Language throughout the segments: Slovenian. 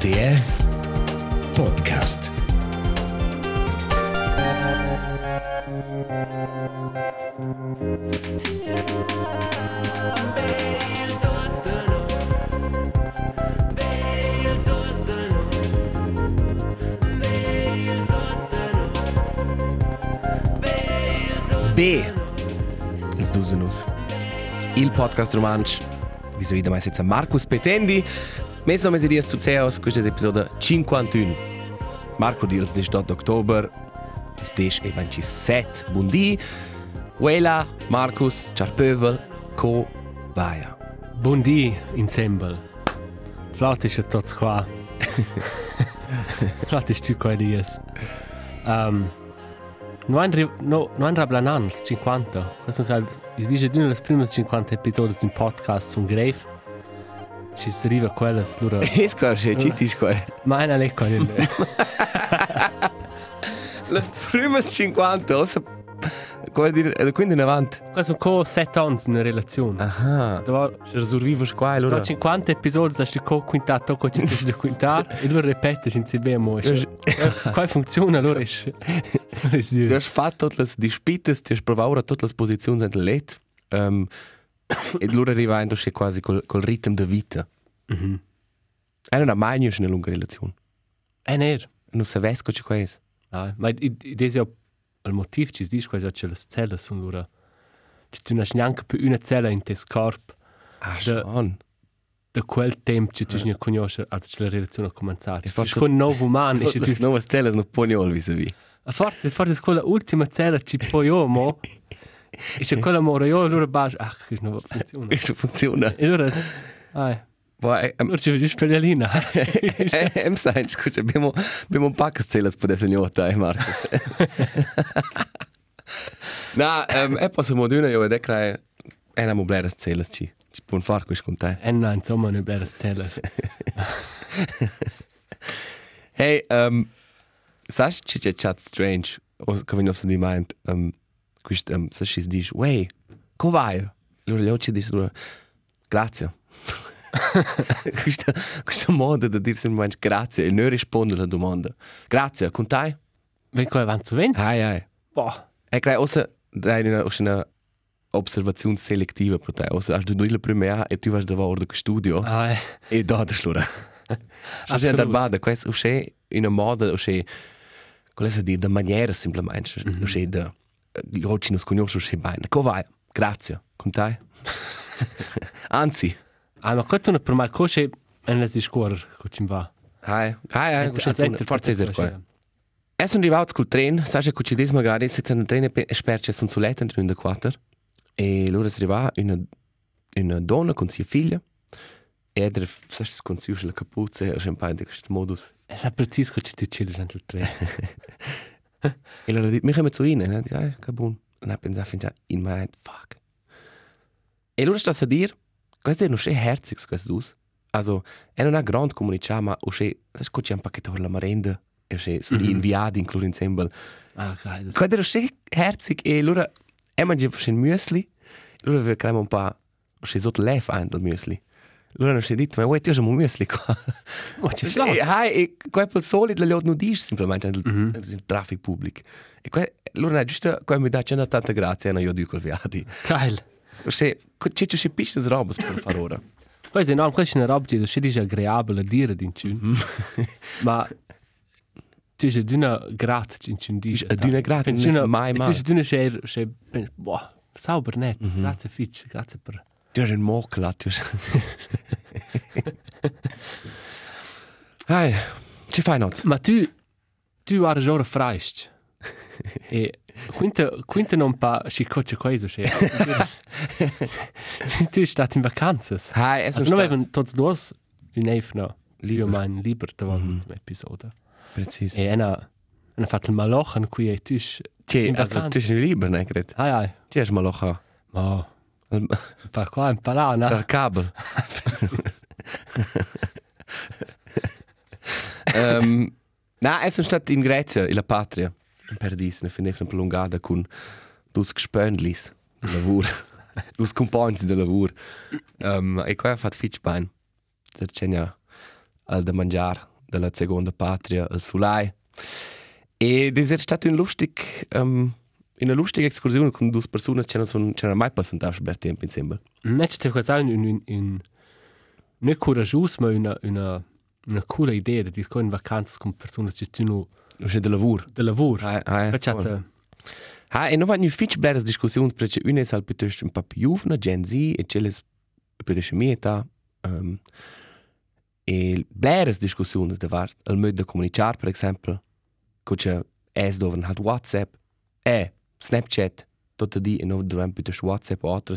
RTR Podcast. B. Els Dusenus. Il podcast romansch. Vi se vede mai senza Marcus Petendi. Mes nome dias succeos questo episodio 51. Marco di il 18 ottober. Is des e 27. Buondì. Uela, Marcus, Charpövel, Co, Vaia. Buondì, ensemble. Flot ist ja tots qua. Flot ist tu qua dies. Um, no andri no no andra blanans 50. Das sind halt is dice d'una les primas 50 episodi d'un podcast zum Grave. Ci si arriva quelles lura. Es qua che citis qua. Ma una lecco nel. Las primas 50, ossa Come dire, da quindi in avanti. Questo co 7 anni in una relazione. Aha. Da war Ci risolvivo qua allora. da 50 episodi hast du co quintato co ci di quintar e lo ripete in CBM. Qua funziona allora ist. Ist Du dir. hast fatto tutte le dispites, tu hai provato tutte le posizioni del let. Um, e allora arrivando c'è quasi col, col ritmo di vita. Mhm. E non ha mai niente una lunga relazione. Eh ner. Non sapessi cosa c'è. Ah, ma ja il motiv ci dici quasi che le celle sono loro. Ci tu non hai neanche più una cella in te corpo Ah, schon. da quel tempo che tu non conosci also che la relazione ha cominciato. E Tu forse- sei un nuovo umano e Tutte tu le nuove stelle sono pognol vis-à-vis. a forza forza quella ultima cella ci poi io mo e se quella mora io allora bacio ah che non funziona. Questo funziona. E allora ah Boah, eh, allora ci vedi spellina. eh, em sai, scusa, abbiamo, abbiamo un paio di stelle per essere gnota, eh, Marcus. no, um, e possiamo dire, io vedo che è una moblera stelle, ci. Ci può fare questo con te. E no, insomma, non è bella cella. Hey, um, sai che c'è chat strange? O che vi nostro di mind, um, questo, um, sai che si dice, wey, come vai? Allora gli occhi dicono, grazie. questa, questa moda di dire sempre grazie e non rispondere alla domanda. Grazie, con te? Wenn ich avanti zu wen? Hai, hai. Boah. E crei, ossa, dai una, una observazione selettiva per te. Ossa, hast du due le prime A e tu vas da lavoro di studio. Ah, eh. E da da slura. Sto Absolut. già darbada, questo usce in una moda, usce, come si dice, da maniera semplicemente, usce da, gli occhi non si conoscono, usce bene. Come vai? Grazie. Con te? Anzi. Ah, ma questo non per me cosce e non si scuola come ci va. Hai, hai, hai, usce tu, forza essere qua. E sono arrivato col treno, sai che ci dice magari, se c'è un treno esperto, sono su letto in 4. E allora si arriva una, una donna con sua figlia. E era, sai, si consigliava la capuzza e un po' di questo modus. E sa preciso che ci dentro il treno. E allora mi chiamo zu ihnen. E dice, ah, che buon. E ha pensato, finché in my head, fuck. E allora sta a dire, questo è non è herzig, questo dus. Also, è una grande comunità, ma sai, c'è un pacchetto per la merenda. E usce, sono Mhm. inviati in ensemble. Ah, geil. Questo è usce herzig. E allora, e mangia un müsli. E allora vi cremo un po', usce, sotto lef ein del müsli. Allora non si è detto, ma vuoi, ti ho un müsli qua. Ma ci E sta. hai, e quel per soli le non dici semplicemente nel, Mhm. nel traffico pubblico. E que, allora giusto come mi dà c'è tanta grazia, non io dico il viadi. Geil. Se c'è c'è pistes robes per fare ora. Questo è enorme, questa è una roba che è agreabile a dire in cun. Ma tu sei di una grata in cun dice. Di una grata, non è mai Tu mai. sei di una c'è, c'è, boh, sauber net. Grazie Fitch, grazie per... Du hast einen Mokel, du hast... Hai, ci fai not? Ma tu, tu hai già freist. e quinta, quinta non pa, si coce questo, c'è. tu sei stato in vacanze. Hai, es Also, ist noi sta... avevamo tutti due un eifno. Lieber. Io mein lieber davon mm -hmm. episodio. Precis. E ena, ena fatto il maloch an cui e tu in also, vacanze. tu nicht lieber, ne, Gret? Ai ai. Ci hast mal noch Ma, fa qua in palana. Der Kabel. um, na, es ist statt in Grecia, in la Patria, in Paradis, ne finde ich prolungada con dus gespöndlis de lavur, dus compagni de lavur. Um, e qua fatto fitch bein. Der ja al da mangiar, della seconda patria, il Sulai. Ed è stato un lustig, um, una lustige escursione con due persone che non sono non mai passato per tempo insieme. Invece ti fa un, un, un, non coraggioso, ma una, una, una cool idea di dire in vacanze con persone che tu non Non c'è del lavoro. del lavoro. Ah, ah, Facciate, Ah, e non vanno fitch belle discussioni perché una è al piuttosto un po' più giovane, Gen Z, e c'è le piuttosto mia età. Um, e belle discussioni da var, al modo di comunicare, per esempio, che c'è es dove hat WhatsApp, e Snapchat, tutto di, e non durante piuttosto WhatsApp o altre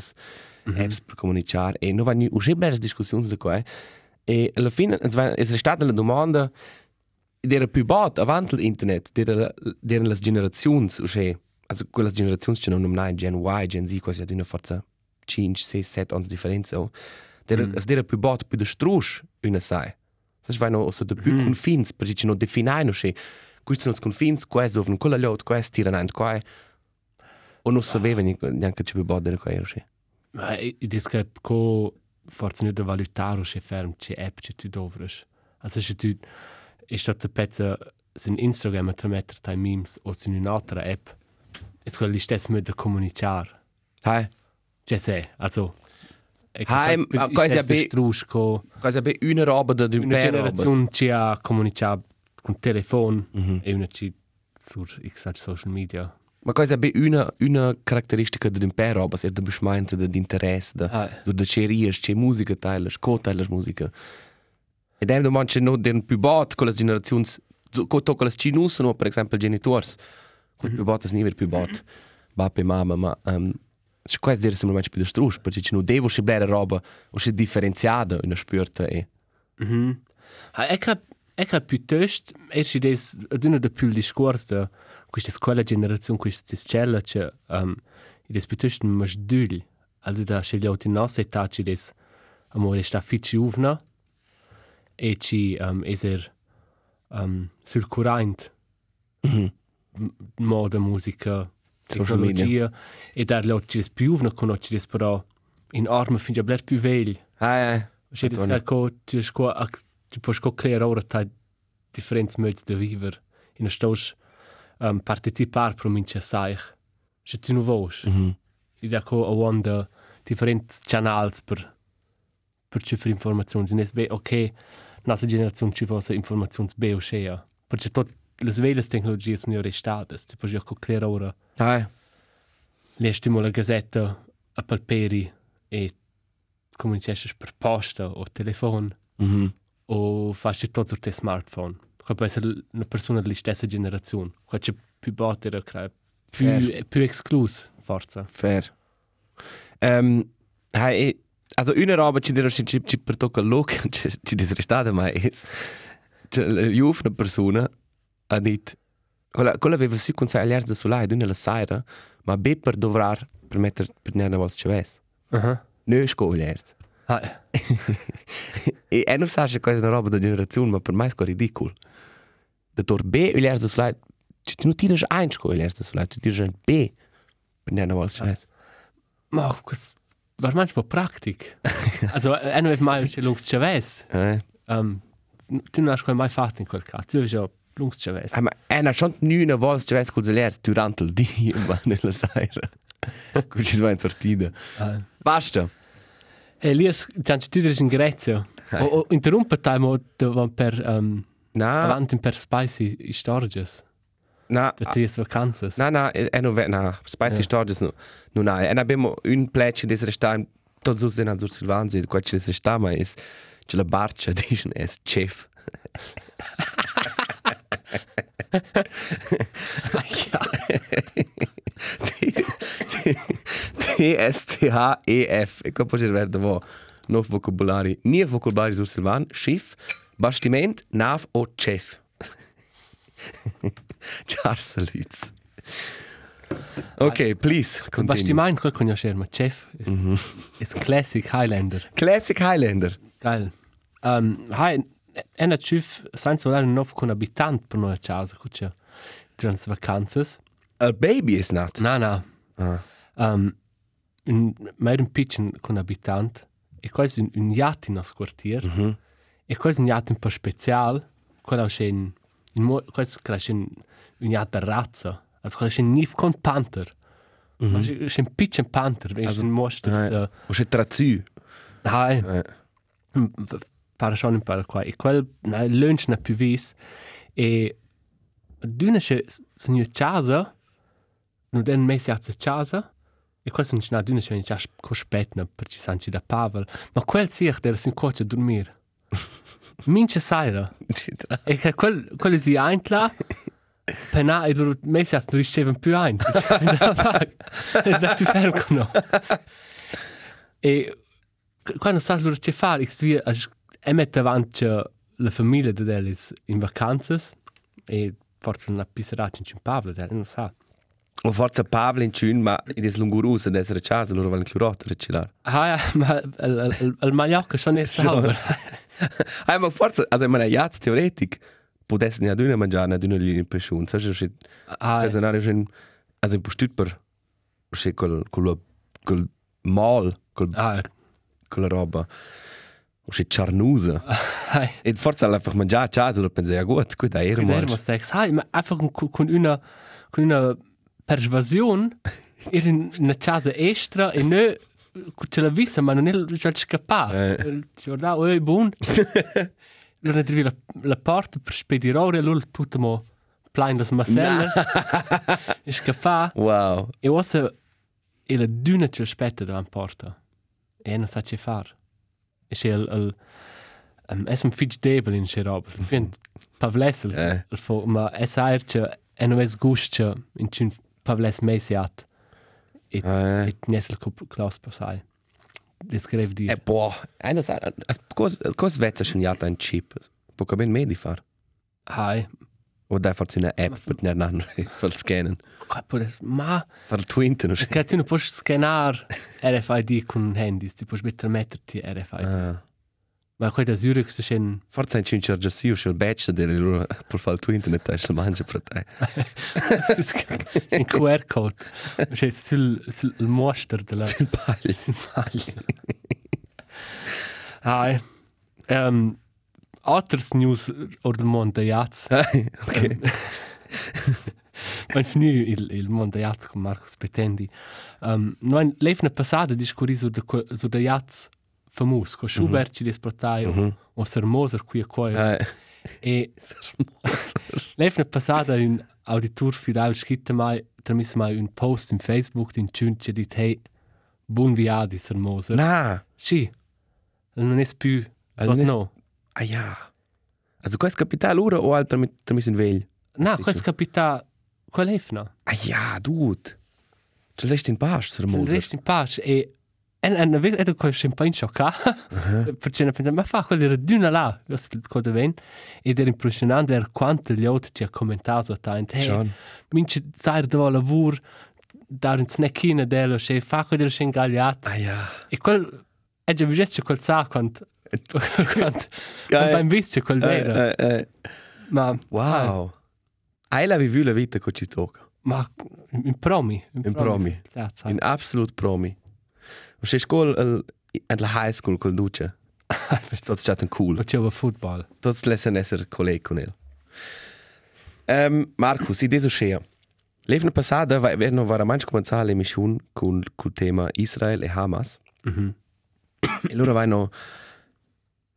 Mhm. apps per comunicare, e non vanno uscire belle discussioni da qua. E alla fine è stata la domanda, era più bot avanti l'internet, erano le generazioni, cioè, also quelle generazioni che non hanno Gen Y, Gen Z, quasi ad una forza 5, 6, 7 anni di differenza. oh. Era, Mm. mm. era più bot, più destrus, una sai. Sai, vai no, so de più Mhm. confins, perché ci non definai, no, cioè, questi sono i confins, questo ovun quella lot, questo tirano in qua. O non sapeva neanche più bot era qua, cioè. Ma dico che co forse da valutare o se ferm c'è app che tu dovresti. Also se tu è stato pezzo su Instagram a mettere dei memes o su un'altra app, è quello stesso modo di comunicare. Hai, Cioè se, also... Hai, quasi a be- strusco, quasi per una roba da un una generazione ci ha comunicato con telefono Mhm. e una ci su x social media. Ma quasi per una, una caratteristica di un per roba, è da beschmeinte, di interesse, da... Ah, so da ceries, c'è musica teilers, co teilers musica. E dem domand c'è no den più bot con le generazioni, so, co to con le cinus, no, per esempio, genitors. Con più bot è nivel più bot. Bap e mamma, ma um, c'è quasi dire semplicemente più distrus, perché c'è no devo c'è bella roba, o c'è differenziata in una spurta e... Mhm. Ah, Ecco, ecco piuttosto, è ci des ad una de più il discorso da questa scuola generazione, questa scella che um, des piuttosto masdul, also da c'è auti nostra età ci des amore sta fici uvna e ci um, eser um, sul current. Mhm. moda, musica, tecnologia e dar auti ci des più uvna conosci des però in arma fin già bler più vegli. Ah, da ti sko ak ti poš ko kreira ora ta differenz möts de viver in stos um, participar pro mincha saich. Še ti nu vos. Mhm. I da ko a wanda different channels per per ci fer informazioni in SB ok nasa generazione ci fosse informazioni be o shea. Perché tot le veles tecnologie sono restate. Ti poš ko kreira ora Ah, eh. Lestimo la gazzetta a palperi e cominciassi per posta o telefono Mhm. o facci tutto sul tuo smartphone. Qua può essere una persona della stessa generazione. Qua c'è più botte, più, Fair. più escluso, forza. Fair. Um, hai, also una roba ci dirò ci ci per tocca look ci ci disrestata ma è juve una persona ha detto quella quella aveva su con sei da solai d'una la sera ma be per dovrar per mettere per ne una volta ci ves Uh -huh. ne scogliers ah, e non sa che questa è una roba da generazione ma per me è ridicolo da tor be il da solai ci tu non tiri ein scogliers da solai tu tiri b per ne ci ves ma das war manchmal praktik. also, non è mai c'è lungs Chavez. eh Um, tu non hai mai fatto in quel caso. Tu già lungs Chavez. Ah, ma una schon nuna volta ci ves con le durante il dia ma nella sera così si va in sortita Uh, basta Elias, tanto tu sei in Grecia. O, o interrompe te mo de- per um, no avanti per spicy i storges. no Da ti vacanzas. no no è non ve no spicy Ja. stories no non hai e abbiamo un plecce di restare tots us den azur silvanzi qua ci resta ma è c'è la barcia dice è chef ja. T-S-T-H-E-F. E qua poi verde vo nuovo vocabulari. Nie vocabulari sur Silvan. Schiff, bastiment, nav o chef. Charles Salutz. Ok, please, continue. Bastiment, quel conoscer, ma chef. Is, Mhm. is classic Highlander. Classic Highlander. Geil. Um, hai, è una chef, senza volare un nuovo con abitant per noi a casa, cuccia. Durante le vacanzas. A baby is not. No, no. Ah. Um, un, un pitchen con abitant. E quasi un, un yacht in nos quartier. Mhm. E quasi un yacht un po' special. quello è un in mo questo è un un'altra razza also quello è un nif con panther mm -hmm. è un piccolo panther è un mostro Eh, o c'è trazù. hai Eh. para schon un po' qua e quel na lunch na più vis e d'una che sono casa non den mesi a casa e quel sono na d'una che già cospetna per ci sanci da Pavel ma quel sich der sin coach a dormir mince saira e che quel quel si eintla Pena e loro mesi a non ricevono più ein. Da più fermo. E quando sa loro che fare, e mette avanti la famiglia di Delis in vacanze e forse una pisseraccia in Cimpavla, non sa. O forza Pavle in Cün, ma ed es lungurusa ad essere casa, loro vanno chiurota recilare. Ah ja, ma il, il, il Mallorca schon nicht sauber. Ah, ma forza, also man jaz teoretik, potesse ne aduna mangiare ne aduna linea pesciun. Sai che Ah, also na schon also in postut per che col col col mal, col ah, con la roba. O che charnusa. ah. E forza einfach mangiare casa, lo pensai ja gut, gut, da era Mit der mal. muss sagen, ah, ma einfach con, con una con una persuasione ir in una casa extra e ne ce la vista ma non è il scappare. Ci guarda, oh, è buon. Allora trovi la, la porta per spedirare, allora tutto mo plein das Marcelles. E scappare. Wow. E ossa e la duna ci aspetta davanti porta. E non sa che far. E c'è il... il um, è un fitch debole in. È un pavlessel. Eh. Ma è sa che è non è sguscia in c'è un pavless mesiat. E Eh. e nesel claus per sai. Descrive di. Eh, boah, einer sagt, cosa cosa vezza schon ja ein chip. Poco ben medi far. Hai. O dai forse una app per ne nan per scannen. Qua pure ma Far twinten che tu non puoi scannar RFID con handys, tu puoi mettere metterti RFID. Ah. Ma qua da Zurich so schön Forse ein cincer già sì o il badge delle loro per far twinten e tai la mangia per te. un QR code. C'è sul sul il mostro della Sul paglio. maglia. Hai. Um, Altres news or del mondo jazz. ok. Man fnu il il mondo jazz con Marcos Petendi. Um, noi lefna passata discorri su de su de jazz famus, co Schubert ci desportai o o Sermoser qui a qua. Eh, E lefna passata un auditor fidel scritta mai tramis mai un post in Facebook in Cunce di hey buon viadi Sermoser. Na. Sì. Non è più so, non è- no. Ah ja. Also questo capitale ora o altro mit tramis in vegl. No, questo capita qual è fna? Ah ja, dude. Ce l'hai in pace, Il sermosa. resto in pace e en en vez edo quel champagne ciocca. Perché ne pensa ma fa quello era d'una là, questo il code ven ed era impressionante er quanto gli altri ci ha commentato tant. Hey, Schon. mince zair do lavur dar un snackina dello che fa quello che ingagliato. Ah ja. E quel è già visto quel sa quant quant Geil. beim visto quel vera. Eh, eh, eh. Ma Wow. Hai la vivu la vita con ci tocca. ma in promi, In promi. In absolut promi. O se skol en la high school col duce. Tot staat cool. Faceva football. Tots lesen esser colleg con el. Um, Marcus, idee so schea. Levna passada va verno var manch cominciare l'emission con col tema Israel e Hamas. Mhm. E loro vanno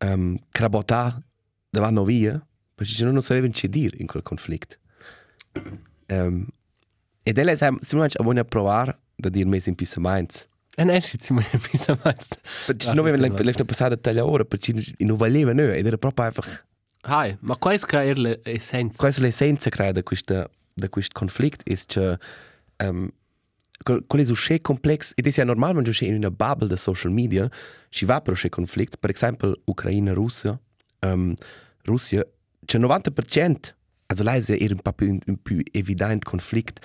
um, crabotà davanti via, perché non sapevano che dire in quel conflitto. Um, ed ella sa, si manch a buona provare da dire mesi in pisa mainz. En esci si mai pisa mais. Perché Ah, non avevano sì, levna passada taglia ora, perché non valeva no, ed era proprio einfach Hai, ma quais ca er le essenza. Questa è l'essenza credo da questo da questo conflitto è che um, quello è so schön complex ed è normal quando c'è in una bubble di social media ci va per questo conflitto per esempio Ucraina Russia. Um, Russia c'è 90% also lei è un po' più, un più evidente conflitto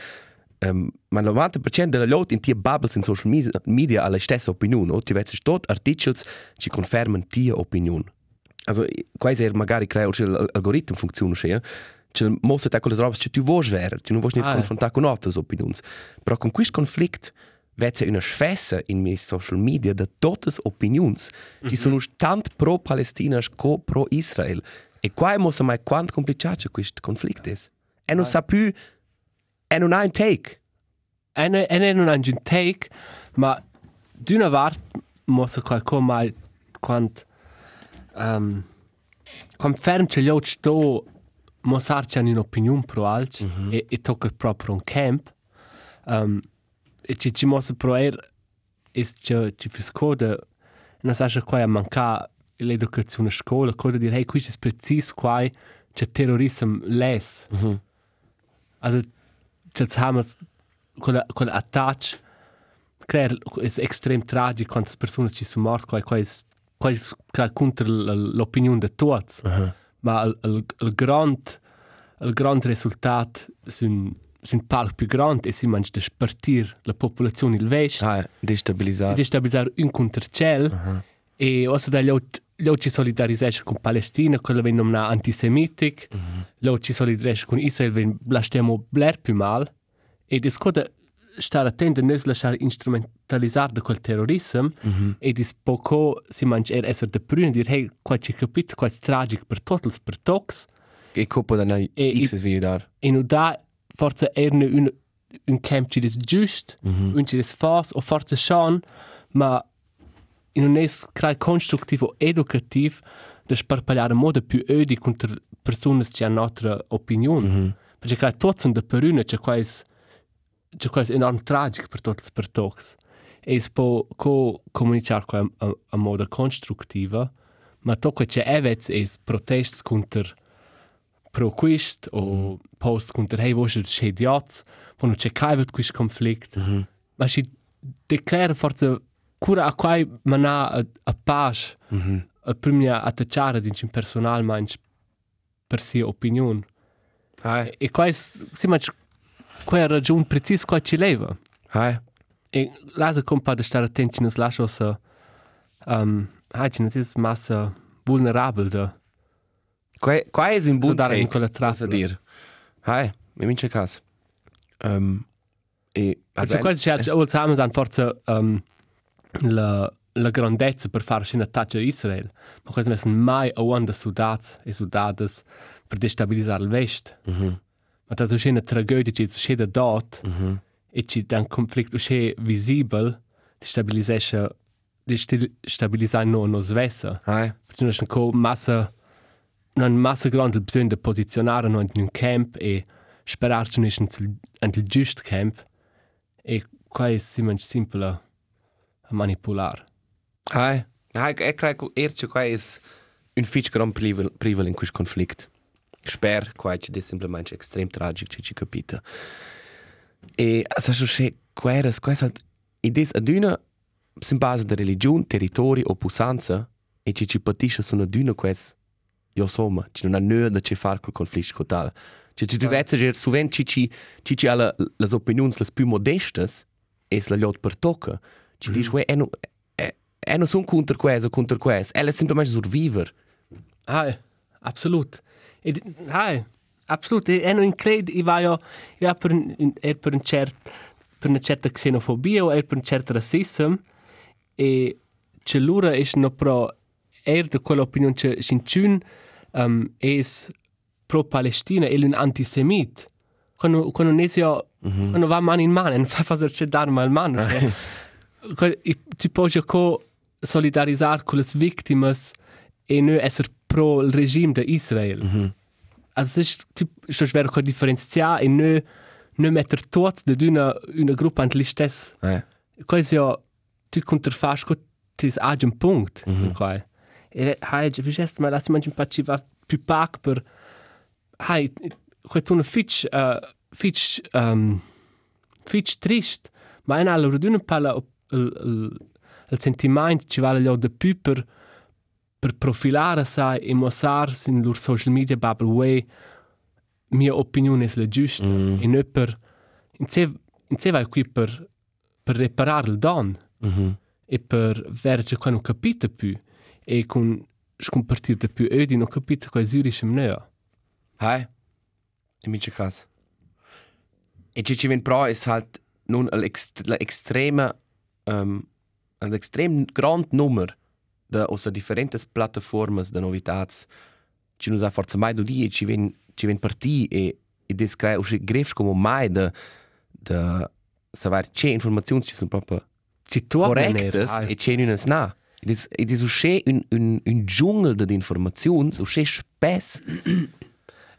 um, ma il 90% delle gente in tie bubbles in social media, media ha la stessa opinione o ti vedi tot articoli ci confermano tia opinione Also, quasi er magari crea che l'algoritmo funziona sia, che mostra te quelle robe che tu vuoi vedere, tu non vuoi Ah, ah, confrontare con altre opinioni. Però con questo conflitto vede una sfessa in mei social media da tutte le opinioni che sono tanto pro Palestina come pro Israel. E qua è mossa mai quanto complicato questo conflitto è. E non sa più, e ha un take. E ne, e ne non ha un take, ma d'una part mossa qualcosa mai quant um, quant ferm gli altri sto mossar c'è un'opinione pro alci mm -hmm. e, e tocca proprio un camp um, e ci ci mossa pro er e ci ci fiscoda non sa che qua manca l'educazione a scuola cosa dire hey questo è preciso qua c'è terrorismo les Mm -hmm. also jetzt haben wir quel quel attach creer è extrem tragico quante persone ci sono morte qua qua è qua è contro l'opinione di tutti Uh -huh. ma il, il, il grand il grand risultato sun sun palc più grande e si mangia di spartir la popolazione il vest Ah, destabilizzare. destabilizzare un contro ciel Uh -huh. e ossa da gli ci solidarizzare con Palestina, quello viene nominato antisemitic, mm -hmm. lo ci solidarizzare con Israele, viene blastiamo bler più mal, e discuta stare attento a non lasciare instrumentalizzare da quel terrorismo, Mm -hmm. e dis poco si mangia er essere de prune, dire, hey, qua ci capito, qua è tragico per tutti, per tutti, E coppa da noi E- X vi dar. e non da forse er un, un camp ci dis giust, mm -hmm. un ci dis fas, o forse schon, ma in un es crai constructivo educativ da sparpagliare modo più ödi contro persone che hanno un'altra opinione. Mm -hmm. Perché crai tutti sono da perune, c'è qua es c'è qua es enorm tragico per tutti per tutti. E si può co comunicare qua a, a, a modo constructiva, ma tocca c'è evets es protesti contro pro quist o post contro hey vos c'è idiots, quando c'è caivet quist conflict. Mm -hmm. Ma si declara forse cura a quai mana a, a paz Mm -hmm. a primia attacciare din un personal manch per sia opinion. Hai, E quai si manch quai ragion precis quai ci leva. hai. E lasa compa de stare attenti nos lascio sa um, hai ci nos is massa vulnerabel da Qua qua è un buon dare in take. quella Cosa trappola. dir? Hai, mi vince cas. Um, e Also quasi c'è c'è vuol samen dan forza um, la la grandezza per fare una attacco a Israele. Ma quasi messen mai a wanda soldats e soldadas per destabilizzare il vest. Mhm. Ma das ist eine Tragödie, die ist jeder dort. Mhm. E ci dan conflitto che visibile, destabilizzare destabilizzare no nos vessa. Hai. Perché non c'è co massa non massa grande bisogno di posizionare no in un camp e sperare che non è il giusto camp. E qua è simple a manipolare. Hai. Hai, e credo che erce qua è un fitch gran privel privel in questo conflict. Sper qua è semplicemente extrem tragic ci ci capita. E sa so che qua era qua halt idees ad una sin base de religion, territori o pusanza e ci ci patisce sono d'una quest. Jo somma, ci non ha nö da ci far col conflict total. Ci ci ger suvent ci ci ci ci alla las opinions las più modestas es la lot per tocca. Ci dis we eno e non sono contro questo, contro questo. Ella è semplicemente survivor. Hai, absolut. E hai, absolut. E e non credo, io vai io per un er per un cert per una certa xenofobia o er per un certo razzismo e c'è l'ora è no pro er de quell'opinione che Shincun um, es pro Palestina e un antisemit. Quando quando nesio mm -hmm. quando va mano in mano non fa fare dar mal mano. Ti puoi co solidarizzare con le vittime e non essere pro il regime di Israele. Mm -hmm. Also es ist sto schwer ko differenziare e non non mettere tutti da una una gruppa ant l'istess. Eh. Quasi ja tu contrafast co tis age un punkt. Mm -hmm. Quai. E hai je vist ma lassi mangi un po' ci va più pac per hai quai tu una fitch uh, fitch um, fitch trist. Ma in alla roduna pala il, sentimento ci vale gli de più per per profilare sai e mostrare in loro social media bubble way mia opinione è la giusta Mm. e non per in sé in vai qui per per reparare il don Mhm. e per vedere che qua non capite più e con scompartire più odi non capite qua züriche mnea Hai. In mince cas. E ci ci ven pro es halt nun al ext la extrema um, al extrem grand nummer de ossa differentes plataformas de novitats ci non sa forza mai do di e ci ven ci ven parti e e des crea usci grefs come mai de de saber che informazioni ci sono proprio Ci tornen correctes er, e ce nunas na. Ed is ed is usce un un un dschungel de informazioni, usce spess.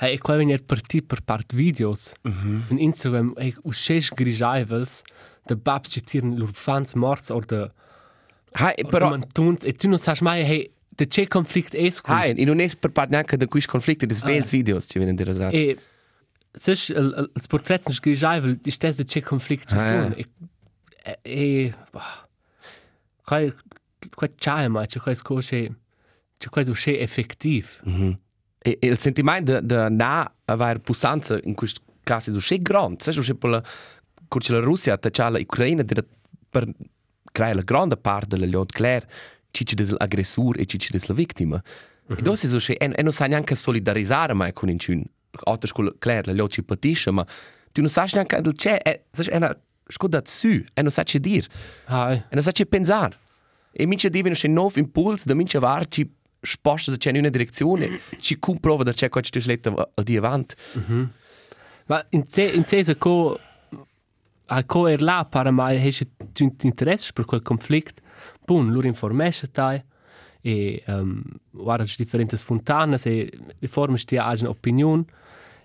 Hey, e qua venir parti per part videos. Mm -hmm. Su Instagram, hey, usces grisaivels, de babs ci tiren lur fans morts or de Hai or però mantuns, e tu non sai mai, hey, de ce conflict es quis. hai in un es per part neanche de quis conflitti des vels videos ci venen interessati. E sech els portrets non grisaivel, di stes de ce conflict ci Ah, sono. E e bah, qua qua c'è ma c'è qua scoche c'è qua usce effektiv. E, e il sentimento de na aver pussanza in questo caso è usce grande, sai, usce per la la Russia attaccia la Ucraina de per creare la grande parte della lot clair ci ci des l'aggressor e ci des la vittima. Mm -hmm. E dos è usce e, e non sai neanche solidarizzare mai con cun. Altre scuola clair la lot ci patisce, ma tu non sai neanche del c'è, e sai è una scuda su, e non sai che dir. Hai. E non sai che pensare. E mince divino c'è nuovo impuls, da mince var ci sposta da c'è in una direzione, ci comprova da c'è qua ci sletta al di avanti. Ma in se in se co a co er là para mai hesce tu interesse per quel conflict. Bun, lur informesce tai e um, guarda ci differentes fontanas e e forme stia agen opinion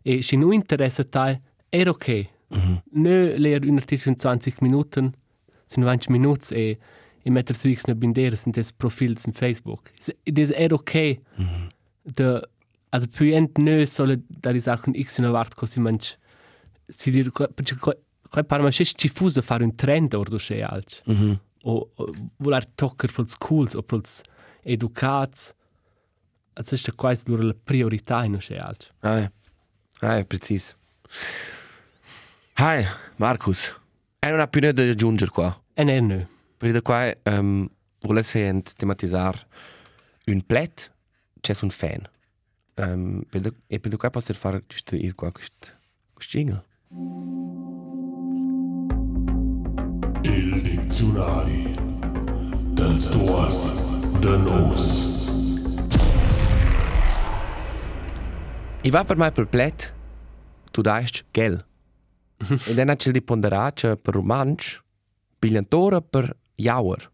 e si nu interesse tai er ok. Mm -hmm. Ne leer un artikel in 20 Minuten sind 20 Minuten e e metter su x ne binderes in des Profils in Facebook. Is er ok. Mm -hmm. De also più ent ne solidarisar con x una vart così manch si dir perché qua par ma sches ci fusa fare un trend or do che alc. Mm -hmm. O, o volar tocker pels cools o pels educats. Also ist quasi nur la priorità in che alc. Ah, ah, precis. Hai, Marcus. E non ha più niente da aggiungere qua. E ne Per da qua um, volesse tematizzare un plet, c'è un fan. Um, per da, e per da qua posso fare giusto ir qua questo questo jingle. Il diccionari dels tuors de nos. I va per mai per plet, tu daist gel. e dan c'è di ponderace per romansch, bigliantora per jauer.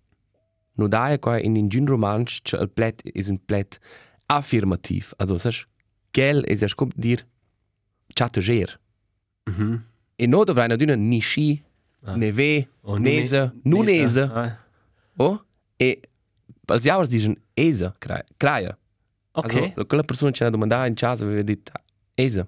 Nu daia qua in in gin romansch c'è il plet is un plet affirmativ. Also, sas, gel is ja scop dir chatteger. Mhm. Mm E no dovrai na d'una ni sci, ah. ne ve, O nese, nu nese. Ah. Oh, e als jauer dicono esa, kraia. Ok. Also, quella persona ci ha domandato in casa aveva detto esa. Ah,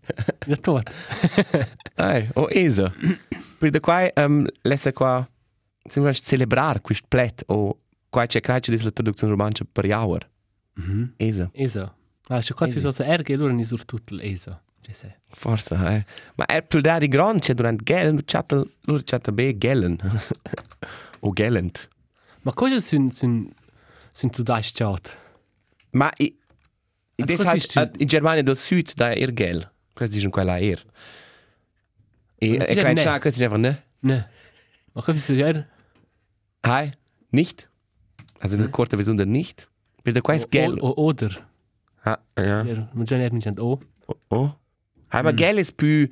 Ja tot. Ai, o. Per da qua um, lesse qua sembra celebrar quist plet o qua c'è crai c'è la traduzione romancia per jauer. Mhm. Esa. Esa. Ah, c'è quasi Esa. so se erge loro ni sur tutto Esa. Ci sei. Forse, eh. Ma er più da di gran c'è durante gel, chatta, loro chatta be gelen. o gelent. Ma cosa sind sind sind du da schaut? Ma i, i des halt, in Germania del Sud da er gel. Questo dicono quella er. E Ma e si klein ne. sa, questo dice ne. Ne. Ma cosa bist du ja? Hai, nicht. Also eine kurze Version der nicht. Wird der quasi gel. O oder. Ha, ja. Ja, man ja nicht nicht o. Oh, oh. Hai, ma gel ist più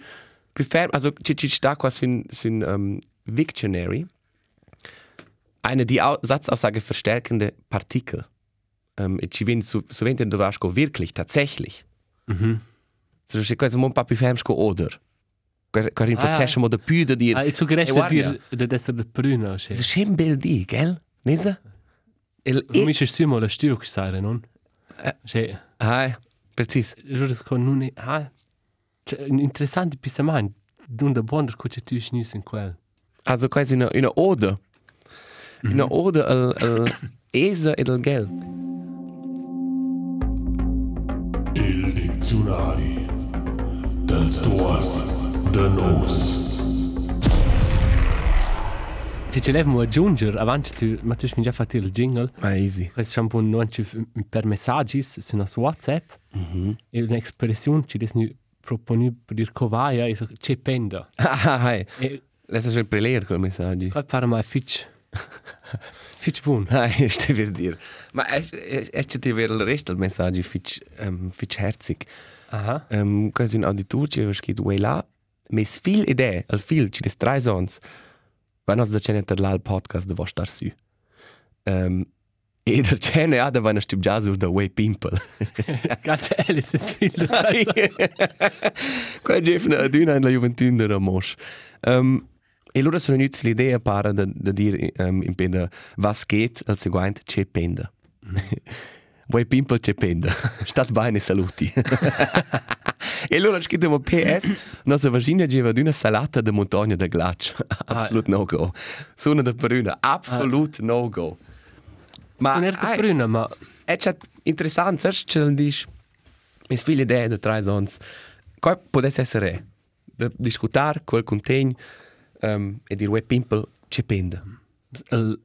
più ferm, also ci ci sta qua sin sin um, Dictionary. Eine die Au Satzaussage verstärkende Partikel. Ähm, e ci vin su su venten dovrasko wirklich tatsächlich. Mhm. So c'è quasi un po' più ferm sco oder. Quar in Ah, ja. fazzesce mo de più da dir. Ah, il suo Eh, gerecht guarda. dir de desser de Brüno, che. So schön bild di, gell? Nisa? Il Du mische simo la stiu che sai, non? Eh. Che, Hai, precis. io das con nun ah. Cioè, un interessante pisaman, dun da bonder co tu schnus in quel. Also quasi una, una ode. Una ode al, al esa ed al gel. Il diccionari dels Stores, The Nose. Ci ci leviamo aggiungere, avanti tu, ma tu hai già fatto il jingle, Ma easy. questo po' non ci per messaggi su nostro WhatsApp, e un'espressione ci desni proponi per dire covaia, e so, c'è penda. Ah, hai. E Lass es per leer quel messaggi. qua para mai fitch. fitch buon. Nein, stai per dir. Ma es es ti ver il resto del messaggi fitch ähm fitch herzig. Aha. Ähm quasi un auditor ci aveva scritto way là. Mes viel idee, al fil des drei sons. Wenn uns der Channel der Lal Podcast da da su. Ähm e der Channel ja da war eine Stück Jazz auf der Way Pimple. Ganz ehrlich, es ist viel. Qua Jeff na aduna in la Juventud de Ramos. Um, e allora sono venuti l'idea para da, da dire um, in penda was geht al seguente c'è penda. Vuoi pimple c'è penda. Stat bene saluti. e allora scritto PS, nostra vagina geva una salata de montagna de glaccio. Absolut no go. Sono da peruna, absolut no go. Ma Non era ai, prima, ma è c'è interessante, sai, c'è il dici, mi sfile idee da tre sons. Qua potesse essere da discutere quel contegno um, e dire web pimple c'è penda. il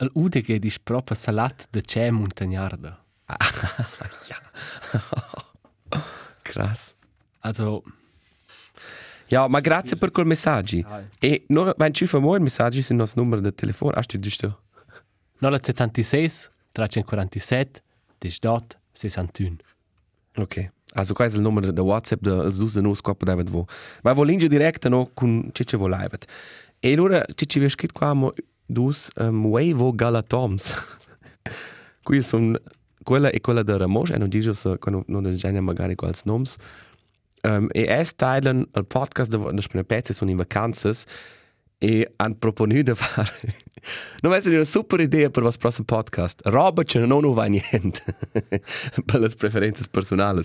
il ude che dis proprio salat de c'è montagnarda. Krass. Also, Ja, ma grazie per quel messaggio. E no, wenn ci fa moi messaggi sul nostro numero di telefono, hast du giusto? 976 347 18 61. Ok. Also questo è il numero da WhatsApp del Susan Nus qua poteva vo. Ma volinge diretta no con Cicce vo live. E allora Cicce vi scritto qua mo dus um, Wavo Galatoms. Qui sono quella e quella da Ramos, e non dice se quando non del genere magari quals noms. Um, e es teilen il podcast da da spune pezze sono in vacanze e han proponuto di fare non è una super idea per il prossimo podcast. Roba che non ho va niente per le preferenze personali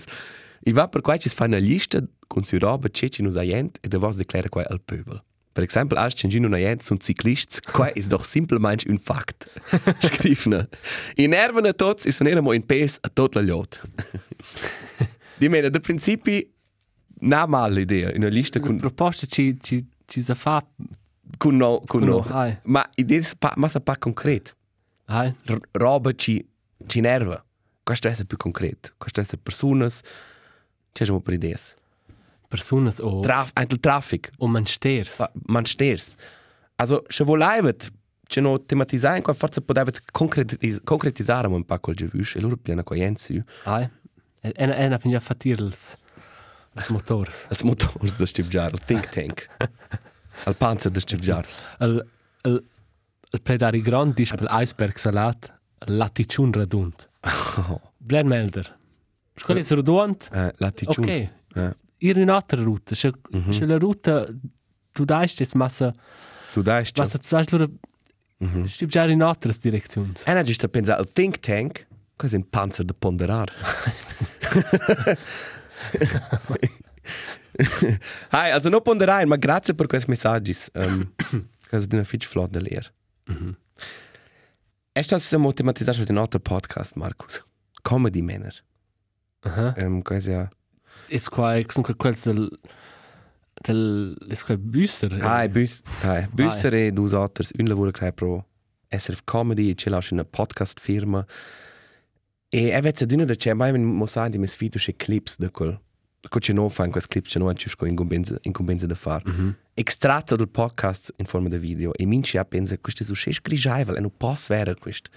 e va per qua ci fa una lista con su roba che ci nos aient e devos declara qua al pöbel per esempio als ci non aient sunt ciclists qua is doch simplemente un fact. Scrivna i nerven a tots is non in pes a tot la lot di mena da principi na male idea in una lista Con con proposta ci ci ci sa fa. con no con Con no. no, ma idea pa, ma sa pa concret. Hai. R- roba ci ci nerva. Questo è più concreto questo è personas. C'è un per idee Personas o Traf anche il traffic o man sters. fa- man sters also se volaivet c'è no tematizzare qua forse poteva concretiz concretizzare un po' quel giuvis e loro piena coenzi Hai. E e na finja fatirls. Als motors. als motor da stibjar il think tank al panzer da stibjar Il il il predari grand dis per iceberg salat laticiun radund. Blen melder. Scuola è radund. eh, latitude Ok. eh. Ir un'altra ruta. Se se la ruta tu dai stes massa tu dai massa tu dai loro stib già in altre direzioni. E non giusto pensare al think tank, questo è un panzer da ponderare. Hai, also non ponderare, ma grazie per questi messaggi. Um, questo è una fitch flot da leer. È stato siamo tematizzati in un altro podcast, Marcus. Comedy Manner. Aha. Um, questo è... Es qua comunque quel del del es qua büser. Hai, Büs, hai, Büsser e dus un lavoro che pro SRF Comedy, e c'è lascia una podcast firma. E è vezza d'una da c'è, mai mo sa di mes fidu c'è clips da quel. Co c'è no fan quels clips c'è no c'è sco incombenza incombenza da far. Mm -hmm. Extratto del podcast in forma di video e minci a pensa questo su c'è scrigiaivel e non posso vere questo.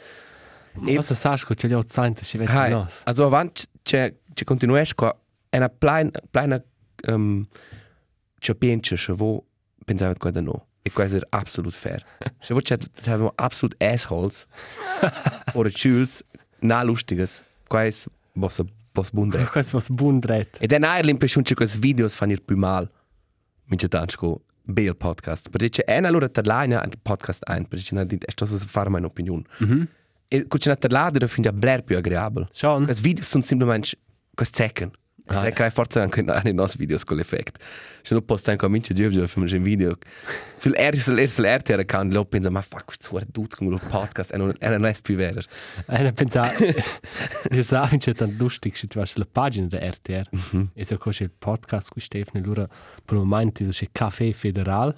Was sagst du, che gli outside ci vedi Hai, no. also avanti c'è c'è qua um, c'è pensa che vo pensava qua da no. E questo è absolut fair. Se vo c'è c'è absolut assholes oder Schüls na lustiges. Quais was was bundre. Quels was bundret. E dann hai l'impressione che questi videos fanno il più mal. Mince tanto bel podcast. Perché c'è una allora terlania al podcast ein, perché c'è di sto a fare una opinione. Mhm. E c'è una terlada da finde bler più agreabile. Schon. Questi video sono semplicemente questi second. Ah, E crea forza anche nei nostri video con l'effetto. Se non posso anche cominciare a giocare, facciamo un video. Sul R, sul R, sul RTR account, lo penso, ma fuck, questo è tutto come un podcast, e non e non è più vero. E ne pensa, io sa, c'è tan lustig, se tu vai sulla pagina da RTR, e se c'è il podcast qui Stefano, allora, per il momento, c'è Café Federal,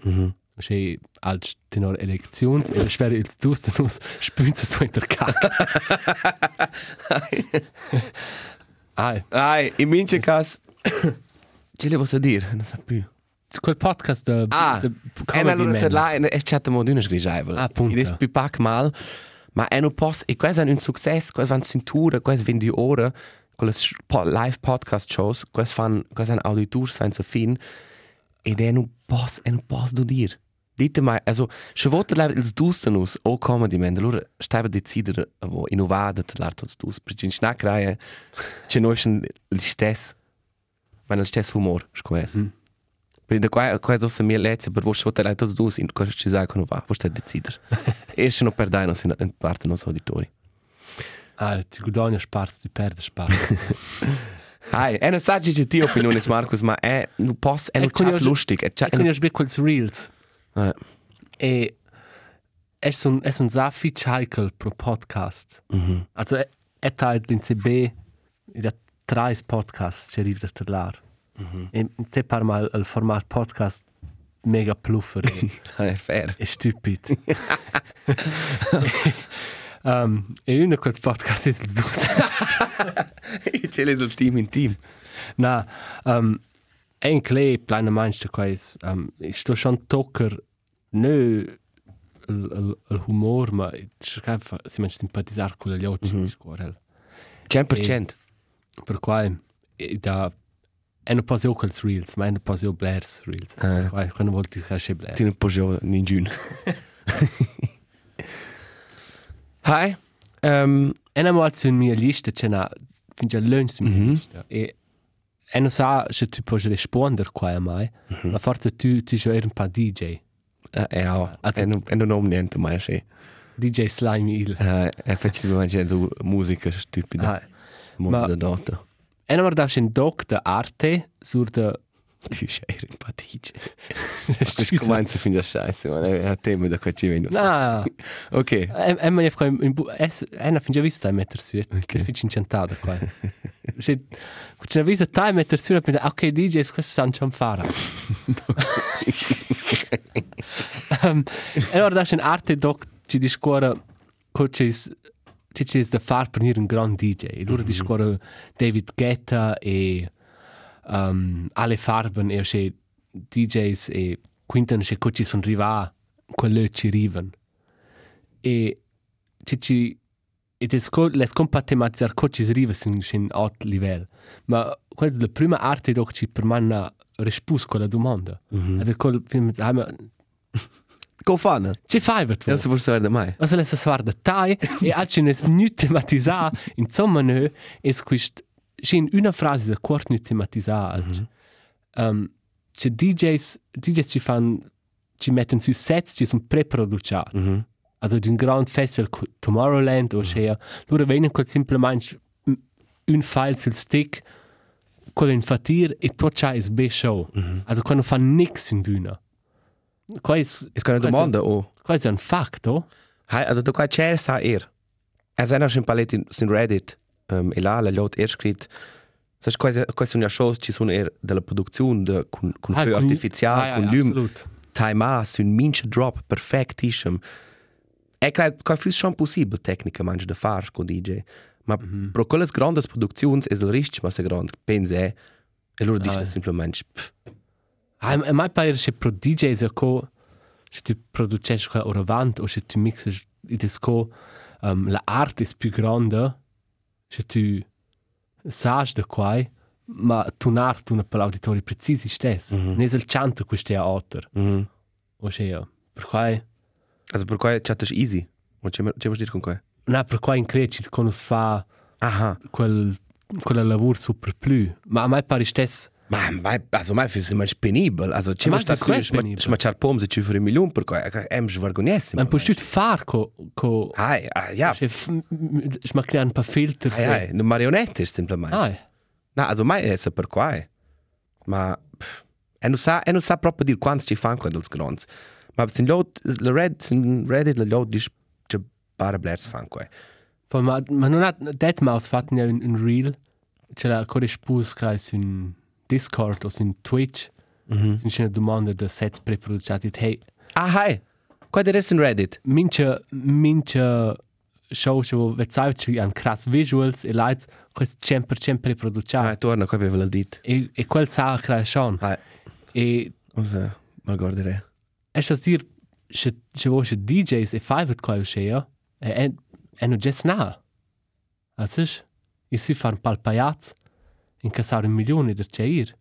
c'è al tenor elezioni, e spero il giusto non spinge su intercacca. Ah, Ai, in mince cas. Ce le dire? Non so più. quel podcast da... Ah, da e allora te la è chatta mo d'una sgrigiavel. Ah, appunto. Id è più pac mal, ma è un post e questo è un successo, questo van cintura, questo vendi ora, con le live podcast shows, questo fan, questo è un auditor senza fin, ed è un post, è un post da dire. Dite mai, also, se volete la ils dustenus o comedy man, allora stava decidere avo innovare te l'art tots dus, perché in snack raie, c'è noi schon il stesso, ma il stesso humor, scues. Mm. Perché qua, qua è dossa mia lezza, per voi se volete la tots dus, in cosa ci sai come va, voi state decidere. e se non perdai, non si in parte non so auditori. Ah, ti guadagni spazio, ti perdi spazio. Hai, è un saggio di tua opinione, Marcus, ma è un post, è un con chat io- lustig. È E chat, quindi ho sbecco quels Reels. Eh. E è un, è un Zafi Cycle pro podcast. Mhm. Also è, è tal in CB, il ha tre podcasts che arriva da lar. Mhm. E se par mal il format podcast mega pluffer è fair. e stupid. um, e uno di quei podcast è il. Ce l'hai il team in team. Na, um, è in clay plana manch de quais, um, sto schon tocker ne il, il, humor, ma cercare si manch simpatizzare con gli occhi, mm -hmm. scuorel. 100%. Per quai, e da, è non posso quels reels, ma è non posso Blairs reels. Ah. Quai, quando volti che c'è Blair. Ti non puoi giocare in giugno. Hai. Um, E non molto in mia lista, c'è una, finge a lunch in mia Mhm. lista. E, e non sa se tu puoi rispondere qua a mai, ma forse tu, tu sei un po' DJ. Eh, ja, e non, e non ho niente mai se. DJ Slime Il. Eh, effettivamente c'è musica stupida. Ah, Mondo ma- da data. E non guardaš un doc de arte sur de... Tu sei empatice. Questo comincia a finire scheiße, man. È un tema da qua ci vengo. Na, Ok. e, e me ne fai in bu... Es, e na finge vista a metter su, che finge incantata qua. Se, c'è una vista time metter su, e pensa, ok, DJs, questo stanno ciò fare. um, e non guardaš un arte doc ci discorre co c'è ci c'è da far per un gran DJ. E loro discorre David Guetta e um, alle Farben e c'è DJs e quintan c'è co ci sono arrivati quello ci arrivano. E ci ci e des co les compatemazzar co ci arriva su un un alt livello. Ma quella è la prima arte doc ci per manna rispus quella domanda. Mm. Ed è col film ah, ma Go fan. ci fai per tu? Ja, så får du säga det mig. Also lässt es war der Tai e alci nes nu tematisa insomma ne es shin una frase da quart nu tematisa alci. Um, c'è DJs DJs ci fan ci mettono su sets ci sono preproduciati. Mhm. Also di un grand festival Tomorrowland o c'è loro vengono col semplicemente un file sul stick quello in fatir e tutto c'è is be show. Also quando fanno nix in bühne. Qua è Es kann eine Demande, oh. qua è un fatto. Hai, also du kannst chair sa er. Er sei noch schon palet in Reddit. Um, e là la lot er scrit. Sai quasi quasi una show ci sono er della produzione de con con Ah, feu artificiale ah, con ja, lum absolut. time a un mince drop perfectissimo. E credo che fu schon possibile tecnica manche da far con DJ. Ma mm -hmm. pro quelle grandes produzioni è il rischio ma se grande pensa è e loro dicono Ah, semplicemente Ah, a mai pare se pro DJs a co se tu produces qua ora avant o se tu mixes it is co um, la arte è più grande se tu sai da qua ma tu n'art una per l'auditori precisi stess mm -hmm. ne il canto questo è autor mhm. o se ja per qua Also per qua chat è easy. Ma c'è c'è vuol dire con qua? na per qua in creci quando si fa Aha. quel quel lavoro super più ma a mai pare stess Ma also mai für immer penibel. Also ci Ma vuoi stare questo su, è ma penibile. ma c'ha pom se ci fare un milione per qua, è vergognissimo. man far co co Hai, ah, ja. se f- m- m- ma creare un paar filter Hai, hai, eine Marionette ist simplement. ah No, also mai è per qua. Ma pff, e non sa, e non sa proprio dire quanti ci fanno qua dels grons. Ma sin lot, la red, sin Reddit la lot dis che bara blers fanno qua. Fa, ma, ma non ha Deadmau5 fatto ja un, reel, c'è la corrispus che su un Discord o su un Twitch, mm -hmm. c'è una domanda da sets preproduciati. Hey, Ah, hai. Qua der ist in Reddit. mince, mince show show vezzaici han crass visuals e lights, questo 100% Ah, preproduciati. torna qua aveva il dit. E, e quel sa crea schon. Ah, E cosa mal guardare. è sta dir, se se vuoi DJs e fai vet quel scea, e è è no just na. Also ist, ich si fan pal pajaz, in casare un milione der ceir.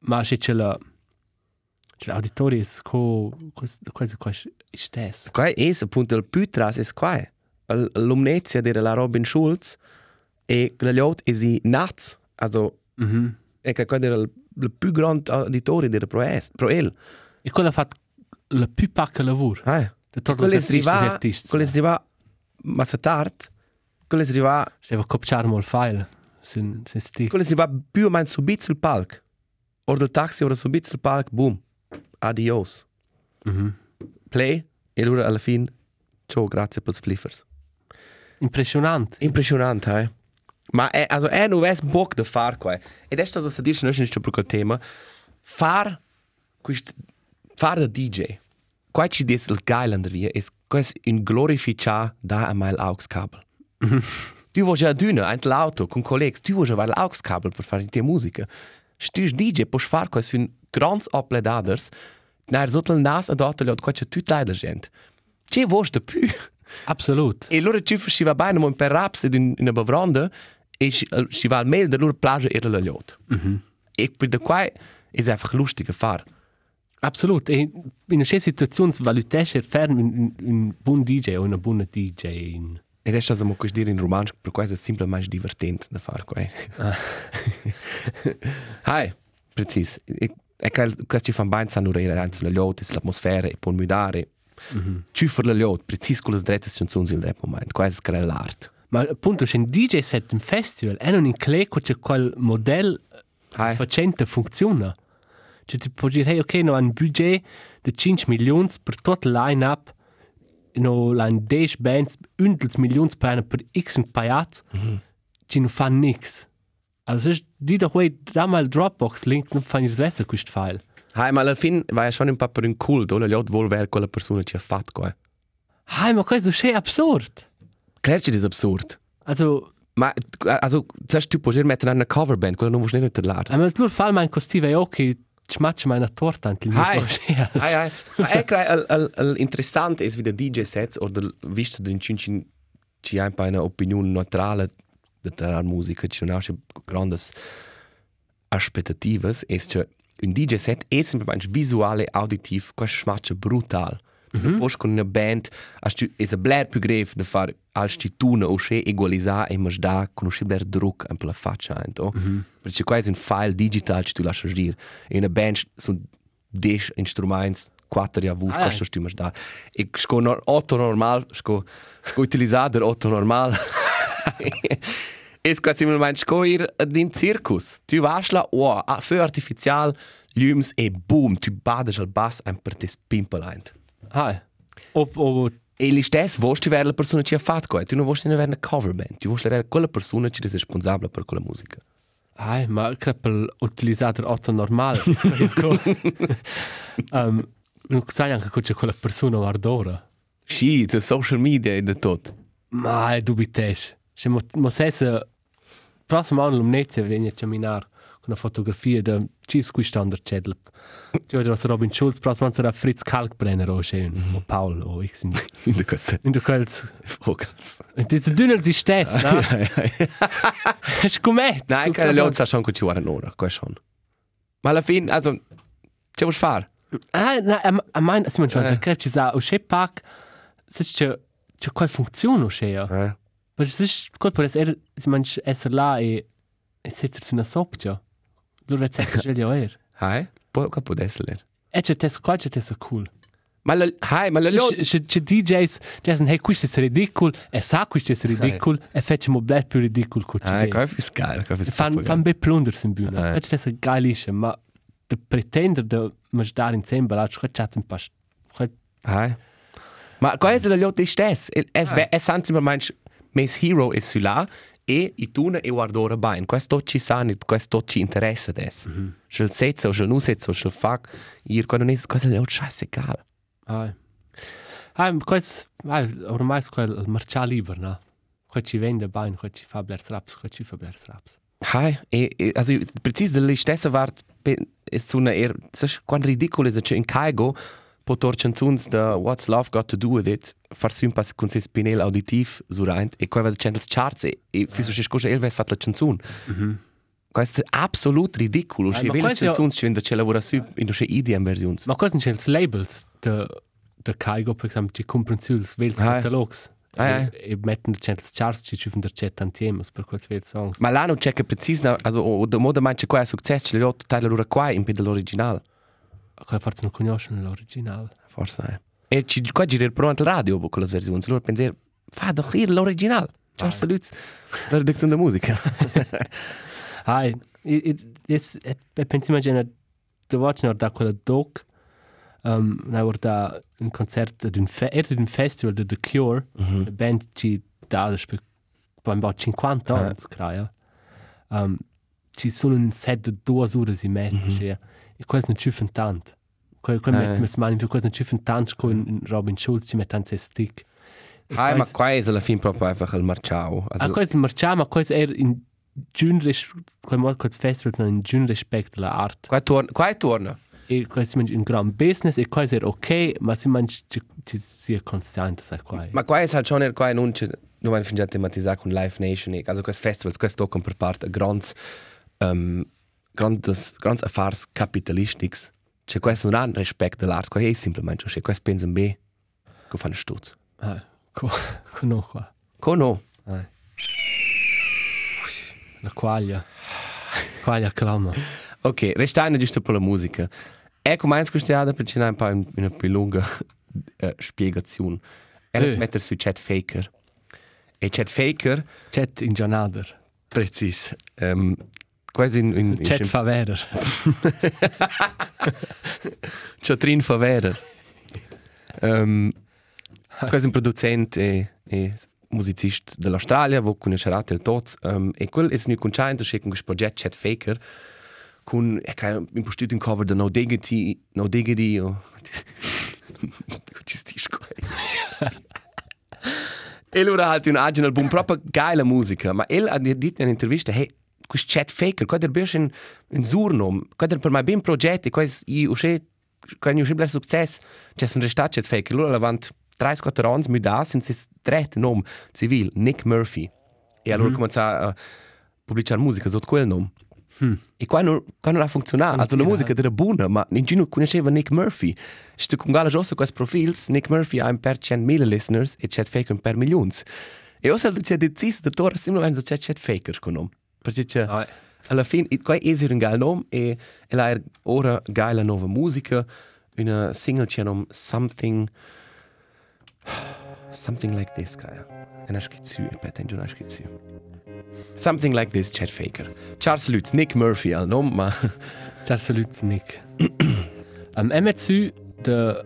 Ma se c'è la c'è l'auditori è co quasi quasi stes. Qua è appunto il più tras è qua. L'umnezia era la Robin Schulz e la lot è i Nats. Also, Mhm. è che qua era il, il più grande auditore del Proel. E quella fa la più pacca lavoro. Ah, De tot quello arriva, quello arriva, ma se tard, quello arriva, Steva copiare mal file. Sin sin stiv. quello è arriva più o meno subito sul palco. Or del taxi ora subito sul palco, boom. Adios. Mhm. Play e allora alla fine, ciao, grazie per i fliffers. Impressionant. Impressionante, eh? Ma è, also, è non ves bock da far qua. Ed è stato a dire, non è per quel tema, far, quist, far da DJ. Qua ci dice il geil an der via, è questo un glorificar da a mai l'aux-kabel. tu vuoi già d'una, ein l'auto, con colleghi, tu vuoi già vai l'aux-kabel per fare die musica. Stus DJ, puoi fare questo un grans opledaders, na sotto il nas ad otto, qua c'è tutta la gente. C'è vuoi da più? Absolut. E allora ci faceva bene un per raps in una bevronda e ci, ci va al mail della loro plage era la liot. Mhm. E per da qua è einfach lustig a fare. Absolut. E in una situazione valutesce ferm un, un buon DJ o una buona DJ. In... Ed è stato come dire in romanzo, per questo è semplicemente divertente da fare qua. Hai, precis. E, e che che ci fanno bene sanno rere anzi la liot, l'atmosfera e può mudare. Ci for la liot, precis con le dritte canzoni il rap moment. Questo è l'arte. Ma appunto c'è un DJ set un festival e non in cleco c'è quel modello facente funziona. Cioè ti può dire, hey, ok, no, un budget di 5 milioni per tutto il line-up, no, un 10 bands, 11 milioni per per x un paiaz, ci non fa nix. Also, di da quei, da mal Dropbox link, non fa niente besser questo file. Hai, ma alla fine vai ja schon un po' per un cult, o la liot vuol ver quella persona ci ha fatto qua. Hai, ma questo è absurd. Klar, das ist absurd. Also, Ma, also, zuerst du puoi mettere una coverband, quello non vuoi niente laden. aber es nur fall mein Kostüm, ok, schmatsch meine Torte an die Hai, hai, hai. Ma è che l'interessante è vedere DJ sets o del visto di cincin ci ha un po' un'opinione neutrale della musica, ci non ha grandi aspettative, è che un DJ set è semplicemente visuale, auditiv, questo smaccia brutal. Mm -hmm. Poi con una band, un blair più grave da fare als ci tuna o se equalizzare e mas da blair druck un po' la faccia, ento. Mm -hmm. Perché qua è un file digital che tu lasci dire. E una band sono 10 instrumenti, 4 ja vus, Ah, questo tu mas da. E sco no, otto normal, sco utilizzare der otto normal. Es quasi mal mein sco ir din circus. Tu vas la o a für artificial lüms e boom, tu badas al bass ein per des pimpeleint. Hai. Ob, ob, E li stes vost tu ver la persona ci ha fatto qua, tu non vost ne ver una cover band, tu vost la quella persona ci è responsabile per quella musica. hai, ma creppel utilizzato otto normale. um, non sai anche che c'è quella persona guardora. Sì, the social media e de tot. Ma è dubitesh. Se mo, mo sesse, prossimo anno l'umnezia viene a camminare una fotografia da cis qui standard cedel. Cioè, da Robin Schulz, prossimo anno sarà Fritz Kalkbrenner o schön, o Paul o X. In, In de queste in du quels, vocals. das dünnel si stets, no? Es commet. Nein, keine Leute sa schon gut ora ora, questo schon. Ma alla fine, also, ce vuoi fare? Ah, na, a, a mein, es man schon, Eh. da krept ci sa, o sche pak, se c'è, c'è qual funzione o sche, ja. Eh? Ma se c'è, qual può essere, se man essere là e, e sitzer su una soppia. Lur vet secca gel ja er. Hai? Può, che può essere? E c'è tes, qual c'è tes cool. Ma la, hai, ma la lot, c'è- c'è DJs dicono, hey, questo è ridicolo, e sa questo è ridicolo, e facciamo bel più ridicolo che hai, c'è. qua è geil, qua è Fan, fan bei plunders in bühne. Ah, ja. Questo è geilische, ma de pretender de mangiare insieme, la c'è c'è un pas. Hai. Ma qua è la lot ist das. Es Ah. es sind immer meinst, mes hero ist sula e i tuna e guardo ora bain. Questo ci sanno, questo ci interessa des. Mhm. Schel setzo, schel nu setzo, schel fuck. Ir quando nes cosa le scheißegal. Ah. Ah, questo, ah, ormai è quel marcià libero, no? Qua ci vende bene, qua ci fa blers raps, qua ci fa blers raps. Hai, e, e also precis la stessa vart è su una er, sai quando ridicolo è che in caigo potor canzuns da What's Love Got to Do With It far su un pass con se spinel auditiv rein e qua va cantare charts e, e fiso che scusa elves fat la canzun. Questo è absolut ridicolo. Ci ma vede questo- canzuns ci vende che lavora su in due IDM versioni. Ma cosa sono i labels de, de Kaigo, per esempio, ci comprano su i vels Ah. catalogs. Ah, E, e mettono i charts, ci ci fanno der chat insieme per quels vels songs. Ma l'anno c'è che precisna, also o da moda manche qua è successo, ce l'ho tutta la loro qua in pedal original. Qua forse non conoscono l'originale. Forse è. E ci qua girare però anche la radio con le versioni. Allora pensare, fa doch hier l'original. Ciao saluts. La redazione della musica. Ah, e, e, e, e pensi immagina, da watch noch da quella doc, um, na war da un concert ad un fe, era ad un festival de The Cure, mm -hmm. band ci da spe beim about 50 Ah. anni, creia. Um, ci sono un set de due ore in mezzo, mm -hmm. E questo non ci fan tanto. Quel quel Ah, met ja. mes mani, questo non ci fan tanto con Robin Schulz ci met tanto stick. Hai, ma questo- qua è alla fine proprio einfach il marciao. Ah, Also, questo marciamo, ma questo era in giun rispetto, quel modo questo festival in giun rispetto alla arte. qua torna, qua torna. E questo è un gran business e questo è ok, ma se man ci sia costante sai qua. Ma qua è halt schon er qua non c'è non mein fingià tematizzare con Live Nation. Also questo festival, questo toccano per parte grans um, grandes grans affars capitalistics. C'è questo non ha rispetto dell'arte, qua è semplicemente, c'è questo pensano bene. Che fanno stuzzo. Ah, co no qua. Cono. Ah. La quaglia. Quaglia clama. Ok, restando giusto per la musica. Ecco, meins questione per c'è un po' in- una più lunga uh, spiegazione. E Eh. eh. mettere su Chat Faker. E Chat Faker, Chat in giornader. precis, um, quasi in... in, Chat fa verer. Chatrin Favera. um, quasi un producent e, e musicist dell'Australia, wo conoscerà il tots. Um, e quel è nu conciato che con questo progetto Chat Faker con e che in postito in cover da No Diggity, No Diggity o ci sti scoi. e allora ha un agile album proprio geile musica, ma el ha detto in un'intervista hey questo Chat Faker, qua der bist in in surnom, qua der per mai ben progetti, qua i usce qua ni usce bel successo, c'è un restat Chat Faker, allora lavant 30 anni mi da sin sis dret nom civil Nick Murphy. E allora mm -hmm. comincia a pubblicare musica sotto quel nome. E qua non, qua non ha funzionato. Also la tira, musica era buona, ma nessuno conosceva Nick Murphy. Se tu con gala giusto questi profili, Nick Murphy ha un per 100.000 listeners e Chet Faker un per milioni. E io c'è deciso da torre semplicemente c'è Chet Faker con nome. Perché Alla fine, qua è un geil nome e e la è ora geile nuova musica. Una single c'è nome Something... Something like this, cara. E non schizzu, e poi tengo non schizzu. Something like this, Chet Faker. Charles Lutz, Nick Murphy al nome, ma... Ciao salut Nick. um, MSU de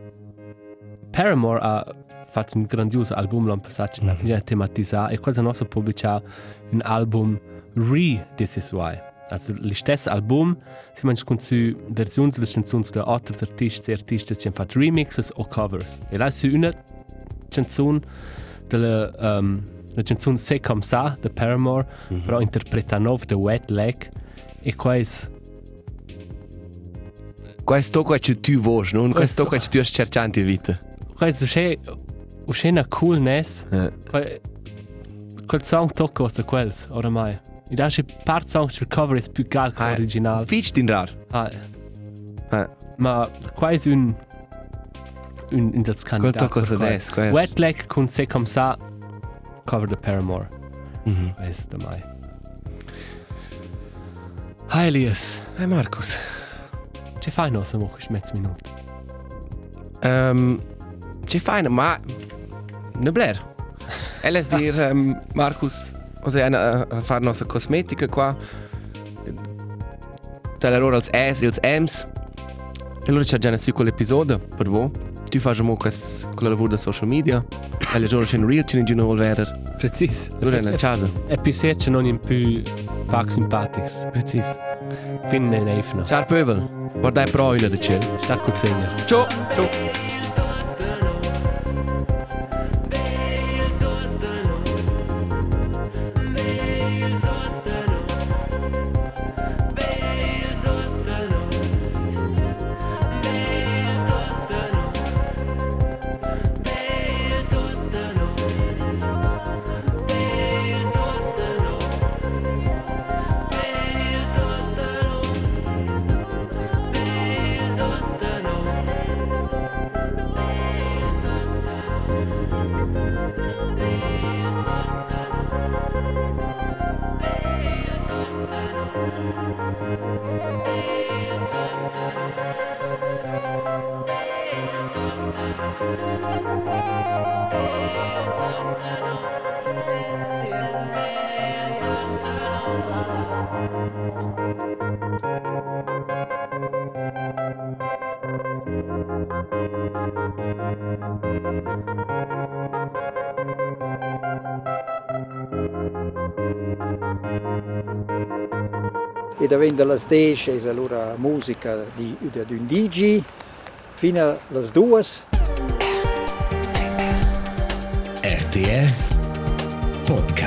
Paramore ha fatto un grandioso album l'anno passato, mm -hmm. già tematizzato e quasi nostro pubblicato un album Re This Is Why. Also lo stesso album, si mangia con su versioni delle canzoni di altri artisti e artisti che fatto remixes o covers. E là su una canzone della um, la canzone C'est comme ça de Paramore, mm -hmm. però interpreta nuovo The Wet Leg e quasi Questo qua che tu vuoi, non questo qua che tu stai cercando in vita. Questo è una coolness. Quel, song tocca cosa quel, oramai. E da c'è part songs il cover è più gal che l'originale. Fitch din rar. Ah, Eh. ma quasi un un un dels candidat. tocca cosa per quel. des, quel. Wet Leg con C'est comme ça cover the Paramore. Mhm. Questo mai. Hi Elias, Hey Markus. che fai no se mo quis mezzo minuto? Um, c'è fine, ma non bler. È dir um, Marcus, o sea, a, a fare nostra cosmetica qua. Tra loro als S e als M's. E allora c'è già un sicuro episodio per voi. Tu fai già con la lavoro da social media. E le giorni c'è un reel, c'è un gino volver. Precis. Allora è una casa. E più se c'è non in più pac simpatics. Precis. Fin ne neifno. Ciao Pövel, guardai pro il da cielo. Sta col segno. Ciao! Ciao! E da vende las 10 es allora musica di, di un DJ fino alle 2 RTR Podcast.